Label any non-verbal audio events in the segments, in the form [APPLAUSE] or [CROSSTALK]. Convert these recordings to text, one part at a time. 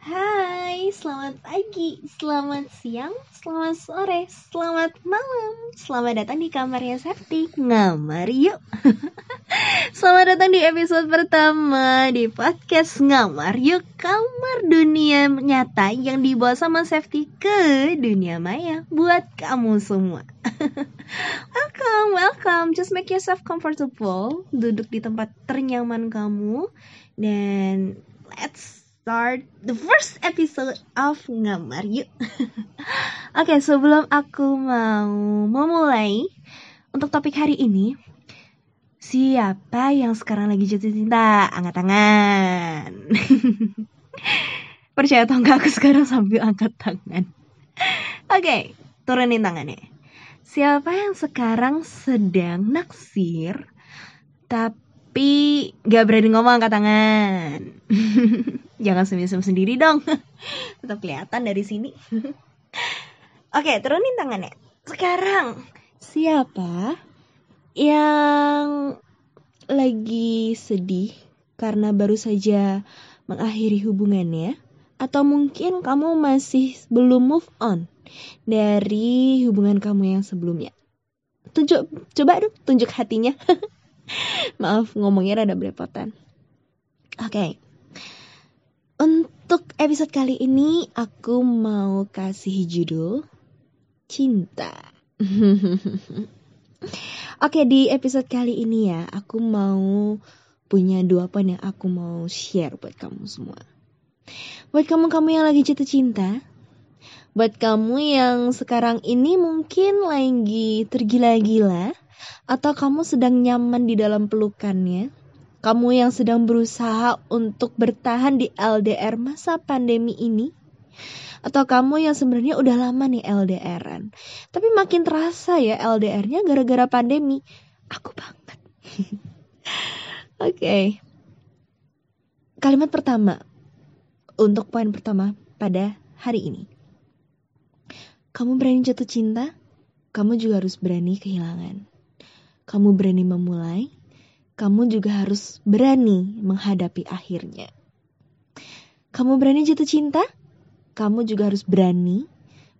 Hai, selamat pagi, selamat siang, selamat sore, selamat malam. Selamat datang di kamarnya Septi Ngamar yuk. [LAUGHS] Selamat datang di episode pertama di podcast Ngamar yuk Kamar dunia nyata yang dibawa sama Septi ke dunia maya Buat kamu semua. [LAUGHS] Welcome, welcome. Just make yourself comfortable. Duduk di tempat ternyaman kamu. Dan let's start the first episode of Ngamar Yuk. [LAUGHS] Oke, okay, sebelum aku mau memulai untuk topik hari ini, siapa yang sekarang lagi jatuh cinta? Angkat tangan. [LAUGHS] Percaya atau enggak aku sekarang sambil angkat tangan. [LAUGHS] Oke, okay, turunin tangannya. Siapa yang sekarang sedang naksir tapi gak berani ngomong angkat tangan? Jangan senyum-senyum sendiri dong. [LAUGHS] Tetap kelihatan dari sini. [LAUGHS] Oke, turunin tangannya. Sekarang, siapa yang lagi sedih karena baru saja mengakhiri hubungannya? Atau mungkin kamu masih belum move on dari hubungan kamu yang sebelumnya? Tunjuk, coba dong tunjuk hatinya. [LAUGHS] Maaf ngomongnya rada belepotan. Oke, okay. Untuk episode kali ini aku mau kasih judul Cinta. [LAUGHS] Oke, di episode kali ini ya, aku mau punya dua poin yang aku mau share buat kamu semua. Buat kamu-kamu yang lagi jatuh cinta, buat kamu yang sekarang ini mungkin lagi tergila-gila atau kamu sedang nyaman di dalam pelukannya, kamu yang sedang berusaha untuk bertahan di LDR masa pandemi ini? Atau kamu yang sebenarnya udah lama nih LDRan, tapi makin terasa ya LDR-nya gara-gara pandemi. Aku banget. [LAUGHS] Oke. okay. Kalimat pertama untuk poin pertama pada hari ini. Kamu berani jatuh cinta, kamu juga harus berani kehilangan. Kamu berani memulai, kamu juga harus berani menghadapi akhirnya. Kamu berani jatuh cinta? Kamu juga harus berani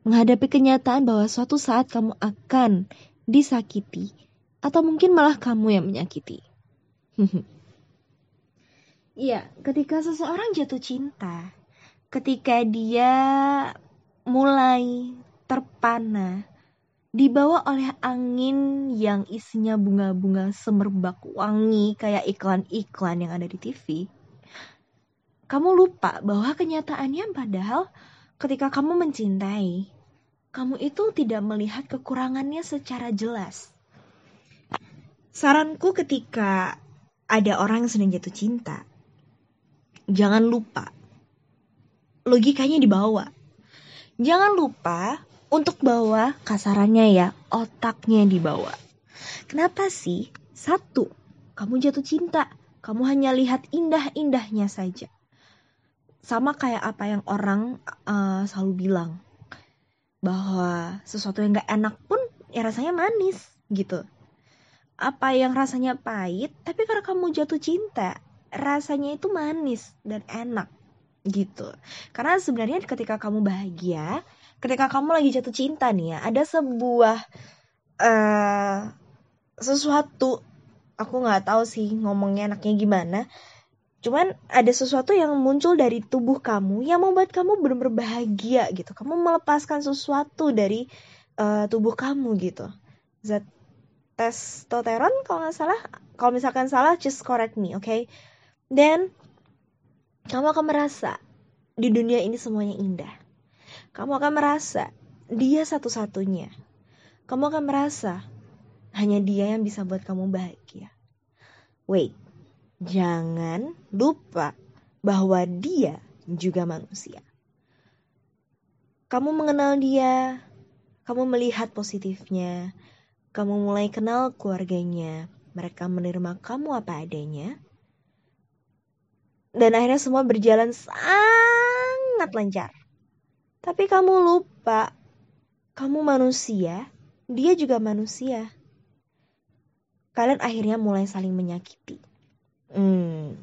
menghadapi kenyataan bahwa suatu saat kamu akan disakiti atau mungkin malah kamu yang menyakiti. [LAUGHS] Iya, ketika seseorang jatuh cinta, ketika dia mulai terpana dibawa oleh angin yang isinya bunga-bunga semerbak wangi kayak iklan-iklan yang ada di TV. Kamu lupa bahwa kenyataannya padahal ketika kamu mencintai, kamu itu tidak melihat kekurangannya secara jelas. Saranku ketika ada orang yang sedang jatuh cinta, jangan lupa logikanya dibawa. Jangan lupa untuk bawa kasarannya ya, otaknya dibawa. Kenapa sih? Satu, kamu jatuh cinta. Kamu hanya lihat indah-indahnya saja. Sama kayak apa yang orang uh, selalu bilang. Bahwa sesuatu yang gak enak pun ya rasanya manis gitu. Apa yang rasanya pahit, tapi karena kamu jatuh cinta, rasanya itu manis dan enak gitu. Karena sebenarnya ketika kamu bahagia, ketika kamu lagi jatuh cinta nih ya, ada sebuah uh, sesuatu aku nggak tahu sih ngomongnya enaknya gimana. Cuman ada sesuatu yang muncul dari tubuh kamu yang membuat kamu benar-benar bahagia gitu. Kamu melepaskan sesuatu dari uh, tubuh kamu gitu. Zat testosteron kalau nggak salah. Kalau misalkan salah, just correct me, oke? Okay? Dan kamu akan merasa di dunia ini semuanya indah kamu akan merasa dia satu-satunya. Kamu akan merasa hanya dia yang bisa buat kamu bahagia. Wait, jangan lupa bahwa dia juga manusia. Kamu mengenal dia, kamu melihat positifnya, kamu mulai kenal keluarganya, mereka menerima kamu apa adanya, dan akhirnya semua berjalan sangat lancar. Tapi kamu lupa, kamu manusia, dia juga manusia. Kalian akhirnya mulai saling menyakiti. Hmm.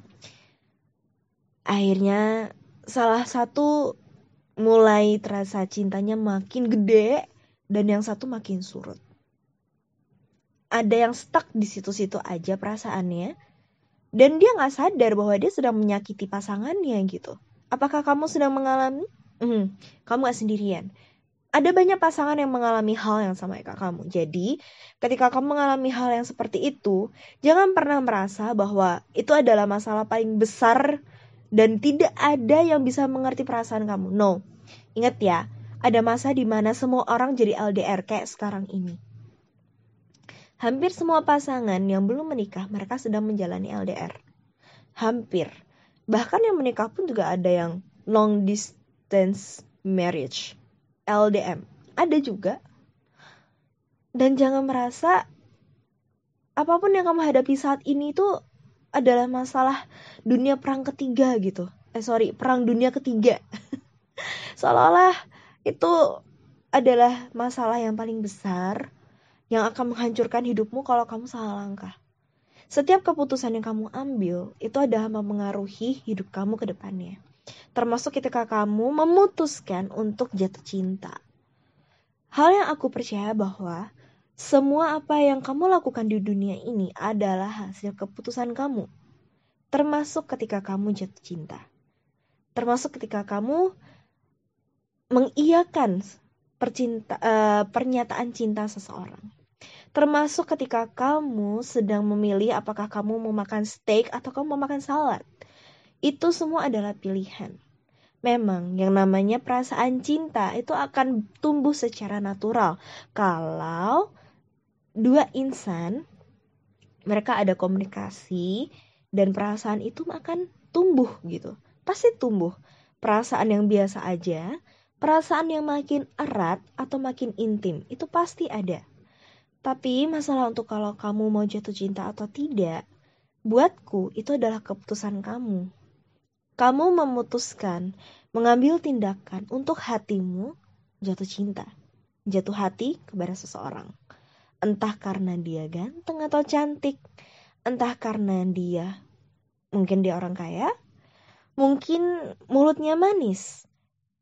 Akhirnya salah satu mulai terasa cintanya makin gede dan yang satu makin surut. Ada yang stuck di situ-situ aja perasaannya dan dia nggak sadar bahwa dia sedang menyakiti pasangannya gitu. Apakah kamu sedang mengalami? Hmm, kamu gak sendirian ada banyak pasangan yang mengalami hal yang sama kayak kamu. Jadi, ketika kamu mengalami hal yang seperti itu, jangan pernah merasa bahwa itu adalah masalah paling besar dan tidak ada yang bisa mengerti perasaan kamu. No. Ingat ya, ada masa di mana semua orang jadi LDR kayak sekarang ini. Hampir semua pasangan yang belum menikah, mereka sedang menjalani LDR. Hampir. Bahkan yang menikah pun juga ada yang long distance marriage LDM. Ada juga. Dan jangan merasa apa pun yang kamu hadapi saat ini itu adalah masalah dunia perang ketiga gitu. Eh sorry, perang dunia ketiga. [LAUGHS] Seolah-olah itu adalah masalah yang paling besar yang akan menghancurkan hidupmu kalau kamu salah langkah. Setiap keputusan yang kamu ambil itu adalah mempengaruhi hidup kamu ke depannya termasuk ketika kamu memutuskan untuk jatuh cinta. Hal yang aku percaya bahwa semua apa yang kamu lakukan di dunia ini adalah hasil keputusan kamu, termasuk ketika kamu jatuh cinta, termasuk ketika kamu mengiyakan percinta, uh, pernyataan cinta seseorang. Termasuk ketika kamu sedang memilih apakah kamu mau makan steak atau kamu mau makan salad. Itu semua adalah pilihan. Memang yang namanya perasaan cinta itu akan tumbuh secara natural kalau dua insan mereka ada komunikasi dan perasaan itu akan tumbuh gitu. Pasti tumbuh. Perasaan yang biasa aja, perasaan yang makin erat atau makin intim itu pasti ada. Tapi masalah untuk kalau kamu mau jatuh cinta atau tidak, buatku itu adalah keputusan kamu kamu memutuskan mengambil tindakan untuk hatimu jatuh cinta, jatuh hati kepada seseorang. Entah karena dia ganteng atau cantik, entah karena dia mungkin dia orang kaya, mungkin mulutnya manis,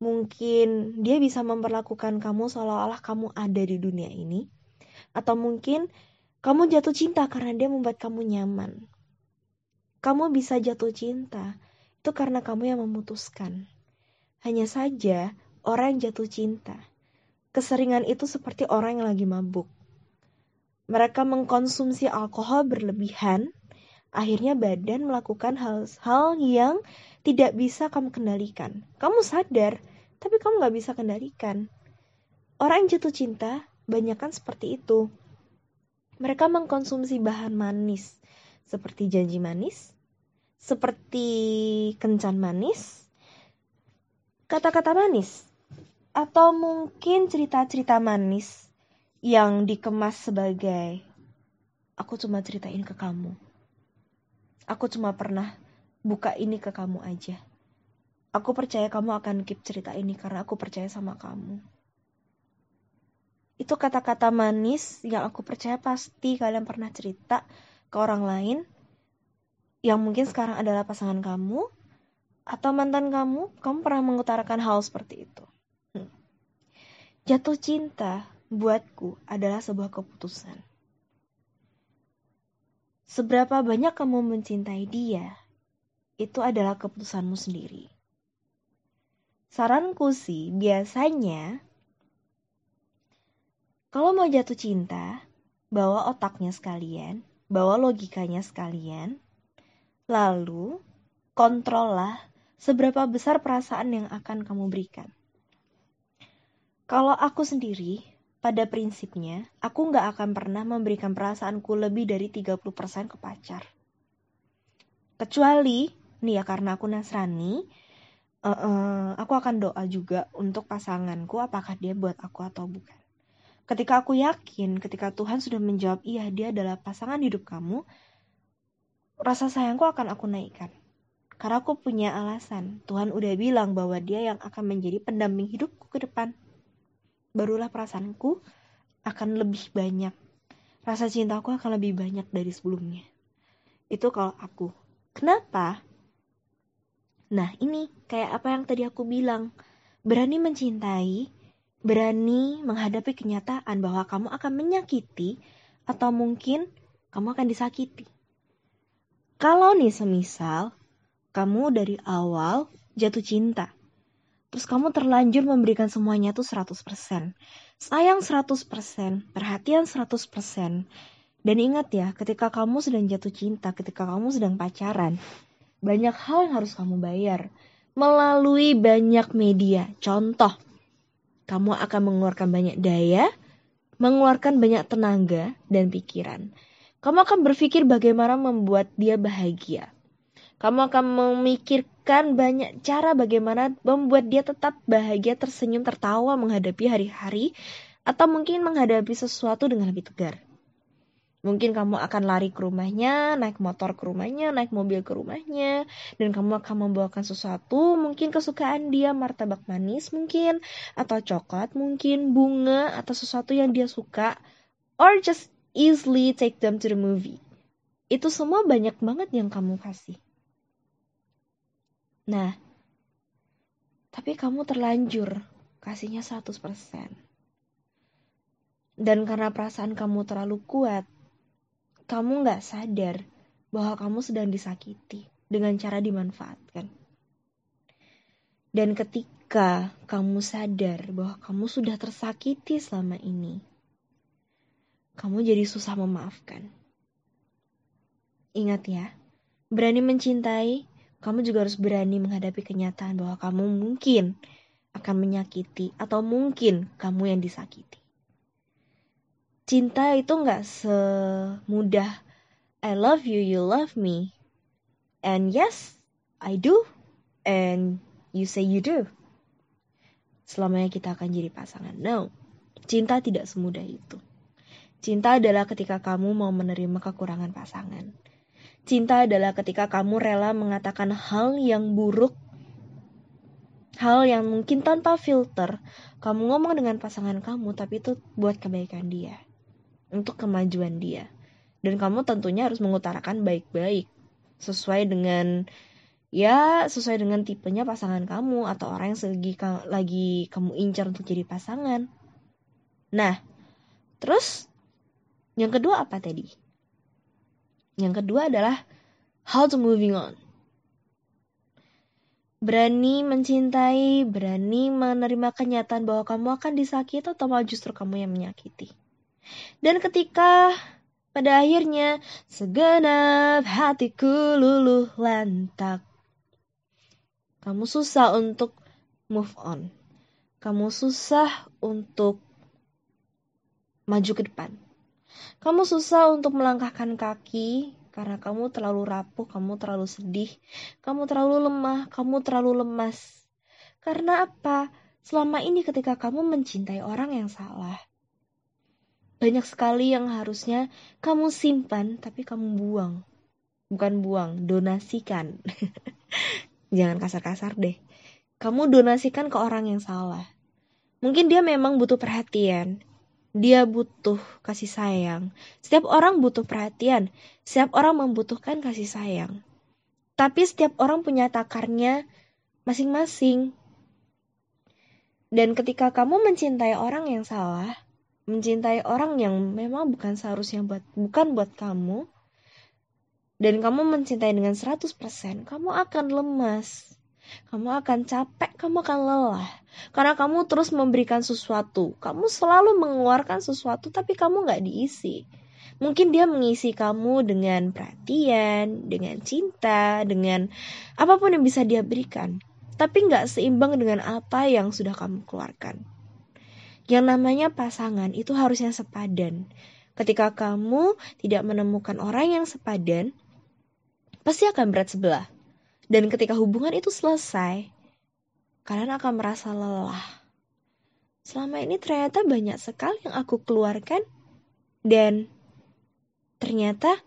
mungkin dia bisa memperlakukan kamu seolah-olah kamu ada di dunia ini, atau mungkin kamu jatuh cinta karena dia membuat kamu nyaman. Kamu bisa jatuh cinta itu karena kamu yang memutuskan. Hanya saja, orang yang jatuh cinta. Keseringan itu seperti orang yang lagi mabuk. Mereka mengkonsumsi alkohol berlebihan, akhirnya badan melakukan hal-hal yang tidak bisa kamu kendalikan. Kamu sadar, tapi kamu gak bisa kendalikan. Orang yang jatuh cinta, banyak kan seperti itu. Mereka mengkonsumsi bahan manis, seperti janji manis, seperti kencan manis, kata-kata manis, atau mungkin cerita-cerita manis yang dikemas sebagai aku cuma ceritain ke kamu. Aku cuma pernah buka ini ke kamu aja. Aku percaya kamu akan keep cerita ini karena aku percaya sama kamu. Itu kata-kata manis yang aku percaya pasti kalian pernah cerita ke orang lain yang mungkin sekarang adalah pasangan kamu atau mantan kamu, kamu pernah mengutarakan hal seperti itu. Hmm. Jatuh cinta buatku adalah sebuah keputusan. Seberapa banyak kamu mencintai dia, itu adalah keputusanmu sendiri. Saranku sih, biasanya kalau mau jatuh cinta, bawa otaknya sekalian, bawa logikanya sekalian, Lalu, kontrollah seberapa besar perasaan yang akan kamu berikan. Kalau aku sendiri, pada prinsipnya, aku nggak akan pernah memberikan perasaanku lebih dari 30% ke pacar. Kecuali, nih ya karena aku Nasrani, uh, uh, aku akan doa juga untuk pasanganku apakah dia buat aku atau bukan. Ketika aku yakin, ketika Tuhan sudah menjawab, iya dia adalah pasangan hidup kamu, rasa sayangku akan aku naikkan. Karena aku punya alasan. Tuhan udah bilang bahwa dia yang akan menjadi pendamping hidupku ke depan. Barulah perasaanku akan lebih banyak. Rasa cintaku akan lebih banyak dari sebelumnya. Itu kalau aku. Kenapa? Nah, ini kayak apa yang tadi aku bilang. Berani mencintai, berani menghadapi kenyataan bahwa kamu akan menyakiti atau mungkin kamu akan disakiti. Kalau nih semisal kamu dari awal jatuh cinta, terus kamu terlanjur memberikan semuanya tuh 100%. Sayang 100%, perhatian 100%. Dan ingat ya, ketika kamu sedang jatuh cinta, ketika kamu sedang pacaran, banyak hal yang harus kamu bayar melalui banyak media. Contoh, kamu akan mengeluarkan banyak daya, mengeluarkan banyak tenaga dan pikiran. Kamu akan berpikir bagaimana membuat dia bahagia. Kamu akan memikirkan banyak cara bagaimana membuat dia tetap bahagia, tersenyum, tertawa menghadapi hari-hari, atau mungkin menghadapi sesuatu dengan lebih tegar. Mungkin kamu akan lari ke rumahnya, naik motor ke rumahnya, naik mobil ke rumahnya, dan kamu akan membawakan sesuatu, mungkin kesukaan dia, martabak manis mungkin, atau coklat mungkin, bunga, atau sesuatu yang dia suka, or just easily take them to the movie. Itu semua banyak banget yang kamu kasih. Nah, tapi kamu terlanjur kasihnya 100%. Dan karena perasaan kamu terlalu kuat, kamu nggak sadar bahwa kamu sedang disakiti dengan cara dimanfaatkan. Dan ketika kamu sadar bahwa kamu sudah tersakiti selama ini, kamu jadi susah memaafkan. Ingat ya, berani mencintai, kamu juga harus berani menghadapi kenyataan bahwa kamu mungkin akan menyakiti atau mungkin kamu yang disakiti cinta itu nggak semudah I love you, you love me. And yes, I do. And you say you do. Selamanya kita akan jadi pasangan. No, cinta tidak semudah itu. Cinta adalah ketika kamu mau menerima kekurangan pasangan. Cinta adalah ketika kamu rela mengatakan hal yang buruk, hal yang mungkin tanpa filter. Kamu ngomong dengan pasangan kamu, tapi itu buat kebaikan dia untuk kemajuan dia. Dan kamu tentunya harus mengutarakan baik-baik sesuai dengan ya sesuai dengan tipenya pasangan kamu atau orang yang lagi lagi kamu incar untuk jadi pasangan. Nah, terus yang kedua apa tadi? Yang kedua adalah how to moving on. Berani mencintai, berani menerima kenyataan bahwa kamu akan disakiti atau malah justru kamu yang menyakiti. Dan ketika pada akhirnya segenap hatiku luluh lantak. Kamu susah untuk move on. Kamu susah untuk maju ke depan. Kamu susah untuk melangkahkan kaki karena kamu terlalu rapuh, kamu terlalu sedih, kamu terlalu lemah, kamu terlalu lemas. Karena apa? Selama ini ketika kamu mencintai orang yang salah, banyak sekali yang harusnya kamu simpan tapi kamu buang. Bukan buang, donasikan. [LAUGHS] Jangan kasar-kasar deh. Kamu donasikan ke orang yang salah. Mungkin dia memang butuh perhatian. Dia butuh kasih sayang. Setiap orang butuh perhatian. Setiap orang membutuhkan kasih sayang. Tapi setiap orang punya takarnya masing-masing. Dan ketika kamu mencintai orang yang salah, mencintai orang yang memang bukan seharusnya buat bukan buat kamu dan kamu mencintai dengan 100%, kamu akan lemas. Kamu akan capek, kamu akan lelah. Karena kamu terus memberikan sesuatu. Kamu selalu mengeluarkan sesuatu tapi kamu nggak diisi. Mungkin dia mengisi kamu dengan perhatian, dengan cinta, dengan apa pun yang bisa dia berikan. Tapi nggak seimbang dengan apa yang sudah kamu keluarkan. Yang namanya pasangan itu harusnya sepadan. Ketika kamu tidak menemukan orang yang sepadan, pasti akan berat sebelah. Dan ketika hubungan itu selesai, kalian akan merasa lelah. Selama ini ternyata banyak sekali yang aku keluarkan dan ternyata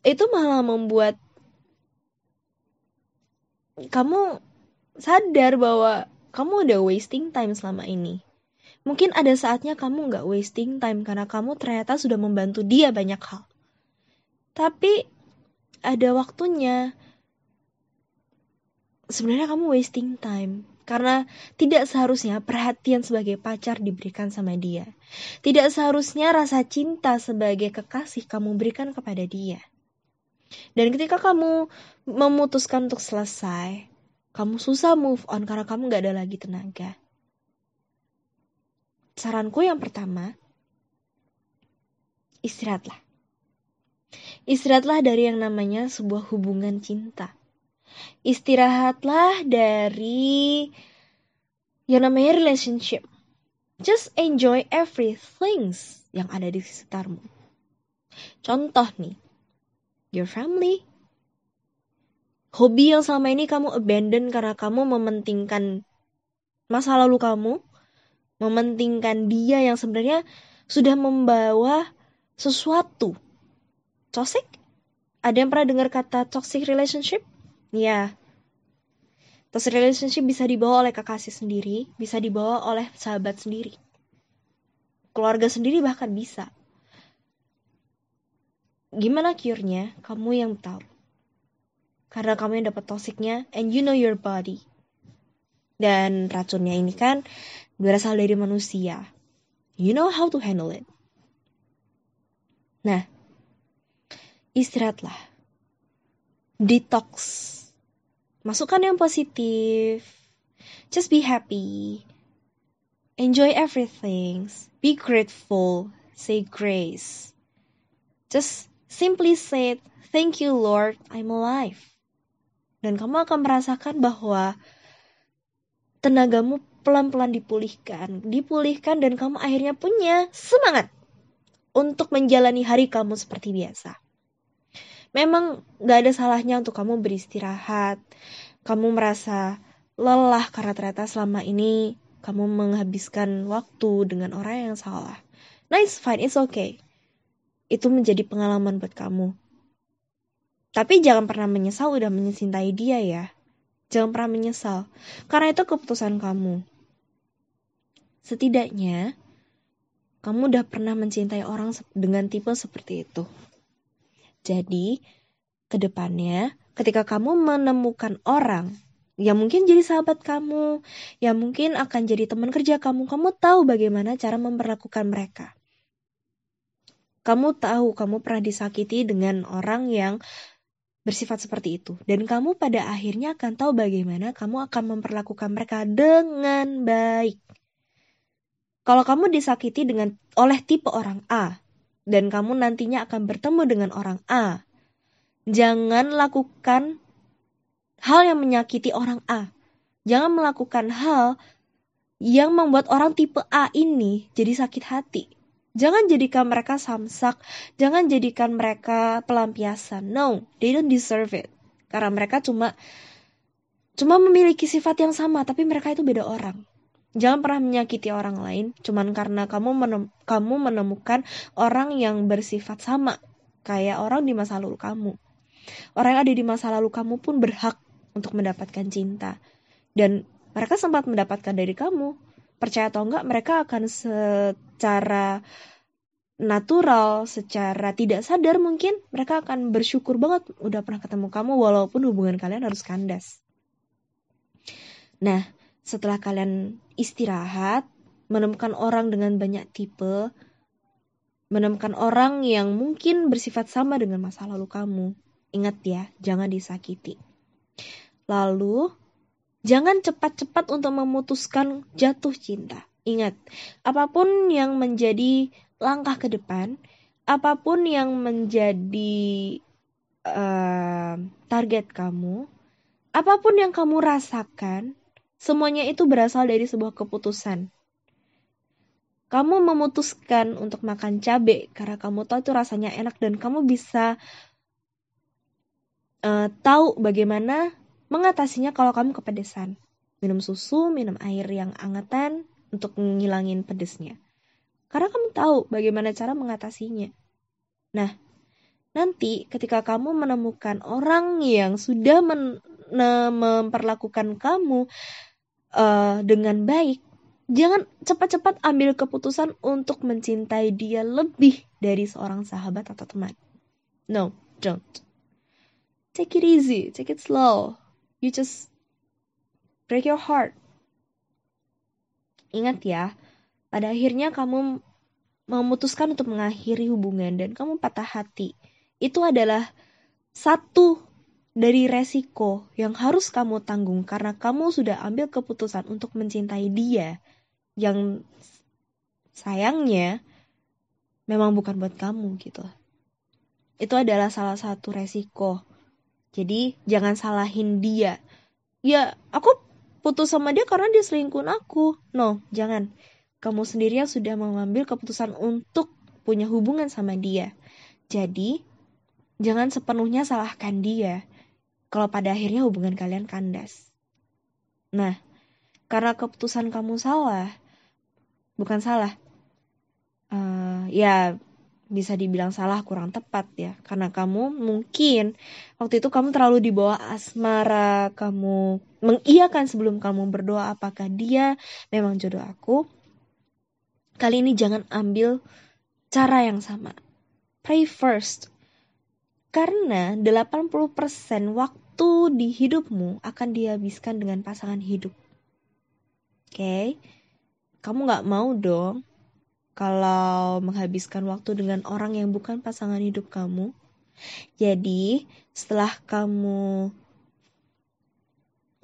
itu malah membuat kamu sadar bahwa kamu udah wasting time selama ini. Mungkin ada saatnya kamu nggak wasting time karena kamu ternyata sudah membantu dia banyak hal. Tapi ada waktunya sebenarnya kamu wasting time karena tidak seharusnya perhatian sebagai pacar diberikan sama dia. Tidak seharusnya rasa cinta sebagai kekasih kamu berikan kepada dia. Dan ketika kamu memutuskan untuk selesai, kamu susah move on karena kamu gak ada lagi tenaga. Saranku yang pertama, istirahatlah. Istirahatlah dari yang namanya sebuah hubungan cinta istirahatlah dari yang namanya relationship. Just enjoy everything yang ada di sekitarmu. Contoh nih, your family. Hobi yang selama ini kamu abandon karena kamu mementingkan masa lalu kamu, mementingkan dia yang sebenarnya sudah membawa sesuatu. Toxic? Ada yang pernah dengar kata toxic relationship? Ya. Toxic relationship bisa dibawa oleh kekasih sendiri, bisa dibawa oleh sahabat sendiri. Keluarga sendiri bahkan bisa. Gimana cure-nya? Kamu yang tahu. Karena kamu yang dapat toksiknya and you know your body. Dan racunnya ini kan berasal dari manusia. You know how to handle it. Nah, istirahatlah. Detox Masukkan yang positif. Just be happy. Enjoy everything. Be grateful. Say grace. Just simply say, Thank you, Lord, I'm alive. Dan kamu akan merasakan bahwa tenagamu pelan-pelan dipulihkan, dipulihkan dan kamu akhirnya punya semangat untuk menjalani hari kamu seperti biasa memang gak ada salahnya untuk kamu beristirahat. Kamu merasa lelah karena ternyata selama ini kamu menghabiskan waktu dengan orang yang salah. Nah, it's fine, it's okay. Itu menjadi pengalaman buat kamu. Tapi jangan pernah menyesal udah mencintai dia ya. Jangan pernah menyesal. Karena itu keputusan kamu. Setidaknya, kamu udah pernah mencintai orang dengan tipe seperti itu. Jadi, ke depannya, ketika kamu menemukan orang yang mungkin jadi sahabat kamu, yang mungkin akan jadi teman kerja kamu, kamu tahu bagaimana cara memperlakukan mereka. Kamu tahu kamu pernah disakiti dengan orang yang bersifat seperti itu. Dan kamu pada akhirnya akan tahu bagaimana kamu akan memperlakukan mereka dengan baik. Kalau kamu disakiti dengan oleh tipe orang A, dan kamu nantinya akan bertemu dengan orang A. Jangan lakukan hal yang menyakiti orang A. Jangan melakukan hal yang membuat orang tipe A ini jadi sakit hati. Jangan jadikan mereka samsak, jangan jadikan mereka pelampiasan. No, they don't deserve it. Karena mereka cuma cuma memiliki sifat yang sama, tapi mereka itu beda orang. Jangan pernah menyakiti orang lain cuman karena kamu menem kamu menemukan orang yang bersifat sama kayak orang di masa lalu kamu. Orang yang ada di masa lalu kamu pun berhak untuk mendapatkan cinta. Dan mereka sempat mendapatkan dari kamu. Percaya atau enggak, mereka akan secara natural, secara tidak sadar mungkin mereka akan bersyukur banget udah pernah ketemu kamu walaupun hubungan kalian harus kandas. Nah, setelah kalian istirahat, menemukan orang dengan banyak tipe, menemukan orang yang mungkin bersifat sama dengan masa lalu kamu. Ingat ya, jangan disakiti. Lalu, jangan cepat-cepat untuk memutuskan jatuh cinta. Ingat, apa pun yang menjadi langkah ke depan, apa pun yang menjadi uh, target kamu, apa pun yang kamu rasakan, Semuanya itu berasal dari sebuah keputusan. Kamu memutuskan untuk makan cabai karena kamu tahu itu rasanya enak dan kamu bisa uh, tahu bagaimana mengatasinya kalau kamu kepedesan. Minum susu, minum air yang angetan untuk ngilangin pedesnya. Karena kamu tahu bagaimana cara mengatasinya. Nah, nanti ketika kamu menemukan orang yang sudah men memperlakukan kamu uh, dengan baik, jangan cepat-cepat ambil keputusan untuk mencintai dia lebih dari seorang sahabat atau teman. No, don't. Take it easy, take it slow. You just break your heart. Ingat ya, pada akhirnya kamu memutuskan untuk mengakhiri hubungan dan kamu patah hati. Itu adalah satu dari resiko yang harus kamu tanggung karena kamu sudah ambil keputusan untuk mencintai dia yang sayangnya memang bukan buat kamu gitu. Itu adalah salah satu resiko. Jadi jangan salahin dia. Ya, aku putus sama dia karena dia selingkuh aku. No, jangan. Kamu sendiri yang sudah mengambil keputusan untuk punya hubungan sama dia. Jadi, jangan sepenuhnya salahkan dia kalau pada akhirnya hubungan kalian kandas. Nah, karena keputusan kamu salah, bukan salah, uh, ya bisa dibilang salah kurang tepat ya. Karena kamu mungkin waktu itu kamu terlalu di bawah asmara kamu mengiyakan sebelum kamu berdoa apakah dia memang jodoh aku. Kali ini jangan ambil cara yang sama. Pray first. Karena 80% waktu di hidupmu akan dihabiskan dengan pasangan hidup. Oke, okay? kamu nggak mau dong kalau menghabiskan waktu dengan orang yang bukan pasangan hidup kamu. Jadi, setelah kamu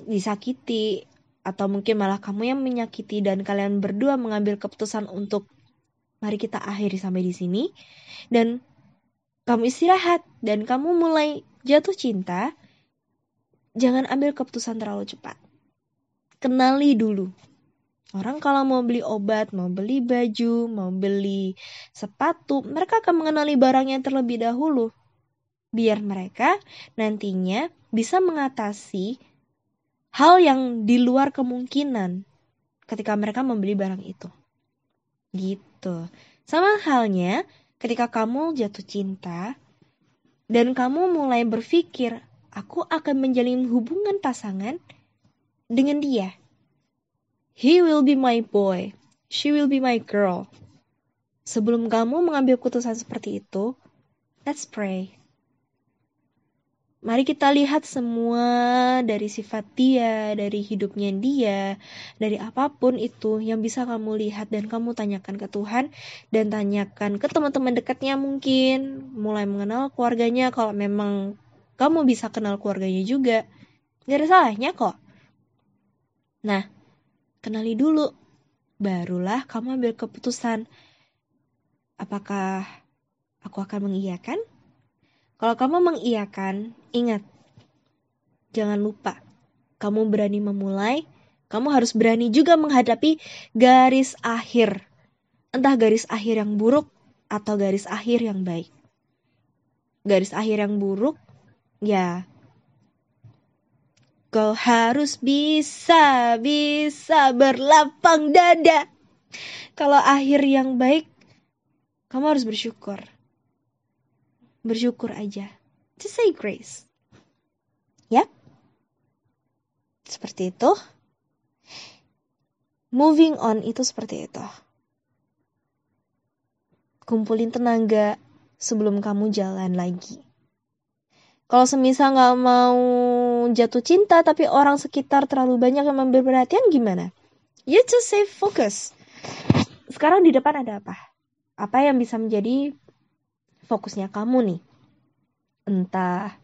disakiti atau mungkin malah kamu yang menyakiti dan kalian berdua mengambil keputusan untuk mari kita akhiri sampai di sini dan kamu istirahat dan kamu mulai jatuh cinta, jangan ambil keputusan terlalu cepat. Kenali dulu. Orang kalau mau beli obat, mau beli baju, mau beli sepatu, mereka akan mengenali barangnya terlebih dahulu. Biar mereka nantinya bisa mengatasi hal yang di luar kemungkinan ketika mereka membeli barang itu. Gitu. Sama halnya ketika kamu jatuh cinta dan kamu mulai berpikir, aku akan menjalin hubungan pasangan dengan dia. He will be my boy, she will be my girl. Sebelum kamu mengambil keputusan seperti itu, let's pray. Mari kita lihat semua dari sifat dia, dari hidupnya dia, dari apa pun itu yang bisa kamu lihat dan kamu tanyakan ke Tuhan dan tanyakan ke teman-teman dekatnya mungkin, mulai mengenal keluarganya kalau memang kamu bisa kenal keluarganya juga. Gak ada salahnya kok. Nah, kenali dulu. Barulah kamu ambil keputusan. Apakah aku akan mengiyakan kalau kamu mengiyakan, ingat, jangan lupa, kamu berani memulai, kamu harus berani juga menghadapi garis akhir. Entah garis akhir yang buruk atau garis akhir yang baik. Garis akhir yang buruk, ya Kau harus bisa, bisa berlapang dada. Kalau akhir yang baik, kamu harus bersyukur bersyukur aja. Just say grace. Ya? Seperti itu. Moving on itu seperti itu. Kumpulin tenaga sebelum kamu jalan lagi. Kalau semisal nggak mau jatuh cinta tapi orang sekitar terlalu banyak yang memberi perhatian gimana? You just say focus. Sekarang di depan ada apa? Apa yang bisa menjadi fokusnya kamu nih. Entah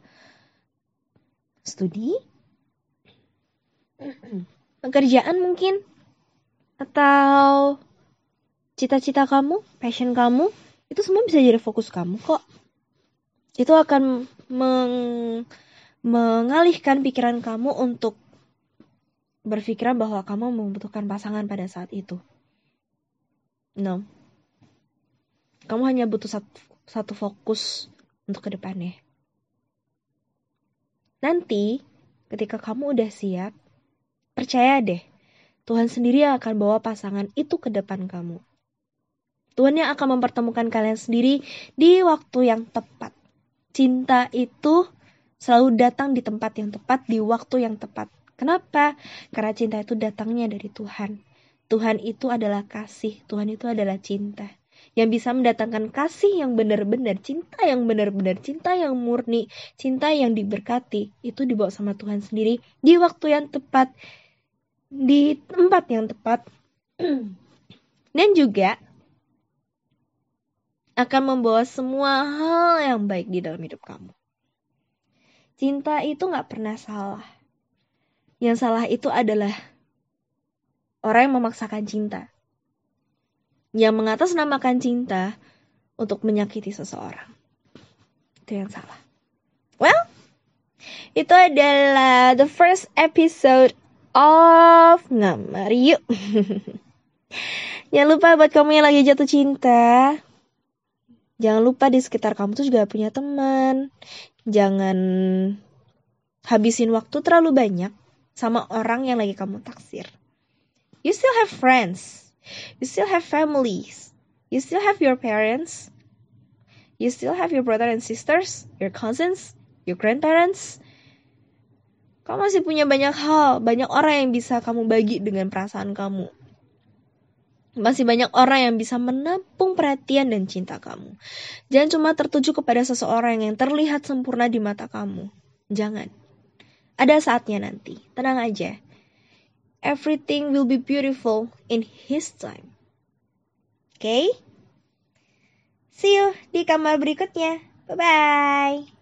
studi, pekerjaan mungkin, atau cita-cita kamu, passion kamu, itu semua bisa jadi fokus kamu kok. Itu akan meng mengalihkan pikiran kamu untuk berpikiran bahwa kamu membutuhkan pasangan pada saat itu. No. Kamu hanya butuh satu, satu fokus untuk ke depannya. Nanti, ketika kamu udah siap, percaya deh, Tuhan sendiri yang akan bawa pasangan itu ke depan kamu. Tuhan yang akan mempertemukan kalian sendiri di waktu yang tepat. Cinta itu selalu datang di tempat yang tepat, di waktu yang tepat. Kenapa? Karena cinta itu datangnya dari Tuhan. Tuhan itu adalah kasih, Tuhan itu adalah cinta yang bisa mendatangkan kasih yang benar-benar, cinta yang benar-benar, cinta yang murni, cinta yang diberkati, itu dibawa sama Tuhan sendiri di waktu yang tepat, di tempat yang tepat [CLEARS THROAT] dan juga akan membawa semua hal yang baik di dalam hidup kamu. Cinta itu gak pernah salah. Yang salah itu adalah orang yang memaksakan cinta. Yang mengatasnamakan cinta untuk menyakiti seseorang. Itu yang salah. Well, itu adalah the first episode of Ngamar Yuk. [LAUGHS] Jangan lupa buat kamu yang lagi jatuh cinta, jangan lupa di sekitar kamu tuh juga punya teman. Jangan habisin waktu terlalu banyak sama orang yang lagi kamu taksir. You still have friends. You still have families. You still have your parents. You still have your brother and sisters, your cousins, your grandparents. Kamu masih punya banyak hal, banyak orang yang bisa kamu bagi dengan perasaan kamu. Masih banyak orang yang bisa menampung perhatian dan cinta kamu. Jangan cuma tertuju kepada seseorang yang terlihat sempurna di mata kamu. Jangan. Ada saatnya nanti. Tenang aja. Everything will be beautiful in his time. Oke? Okay? See you di kamar berikutnya. Bye-bye.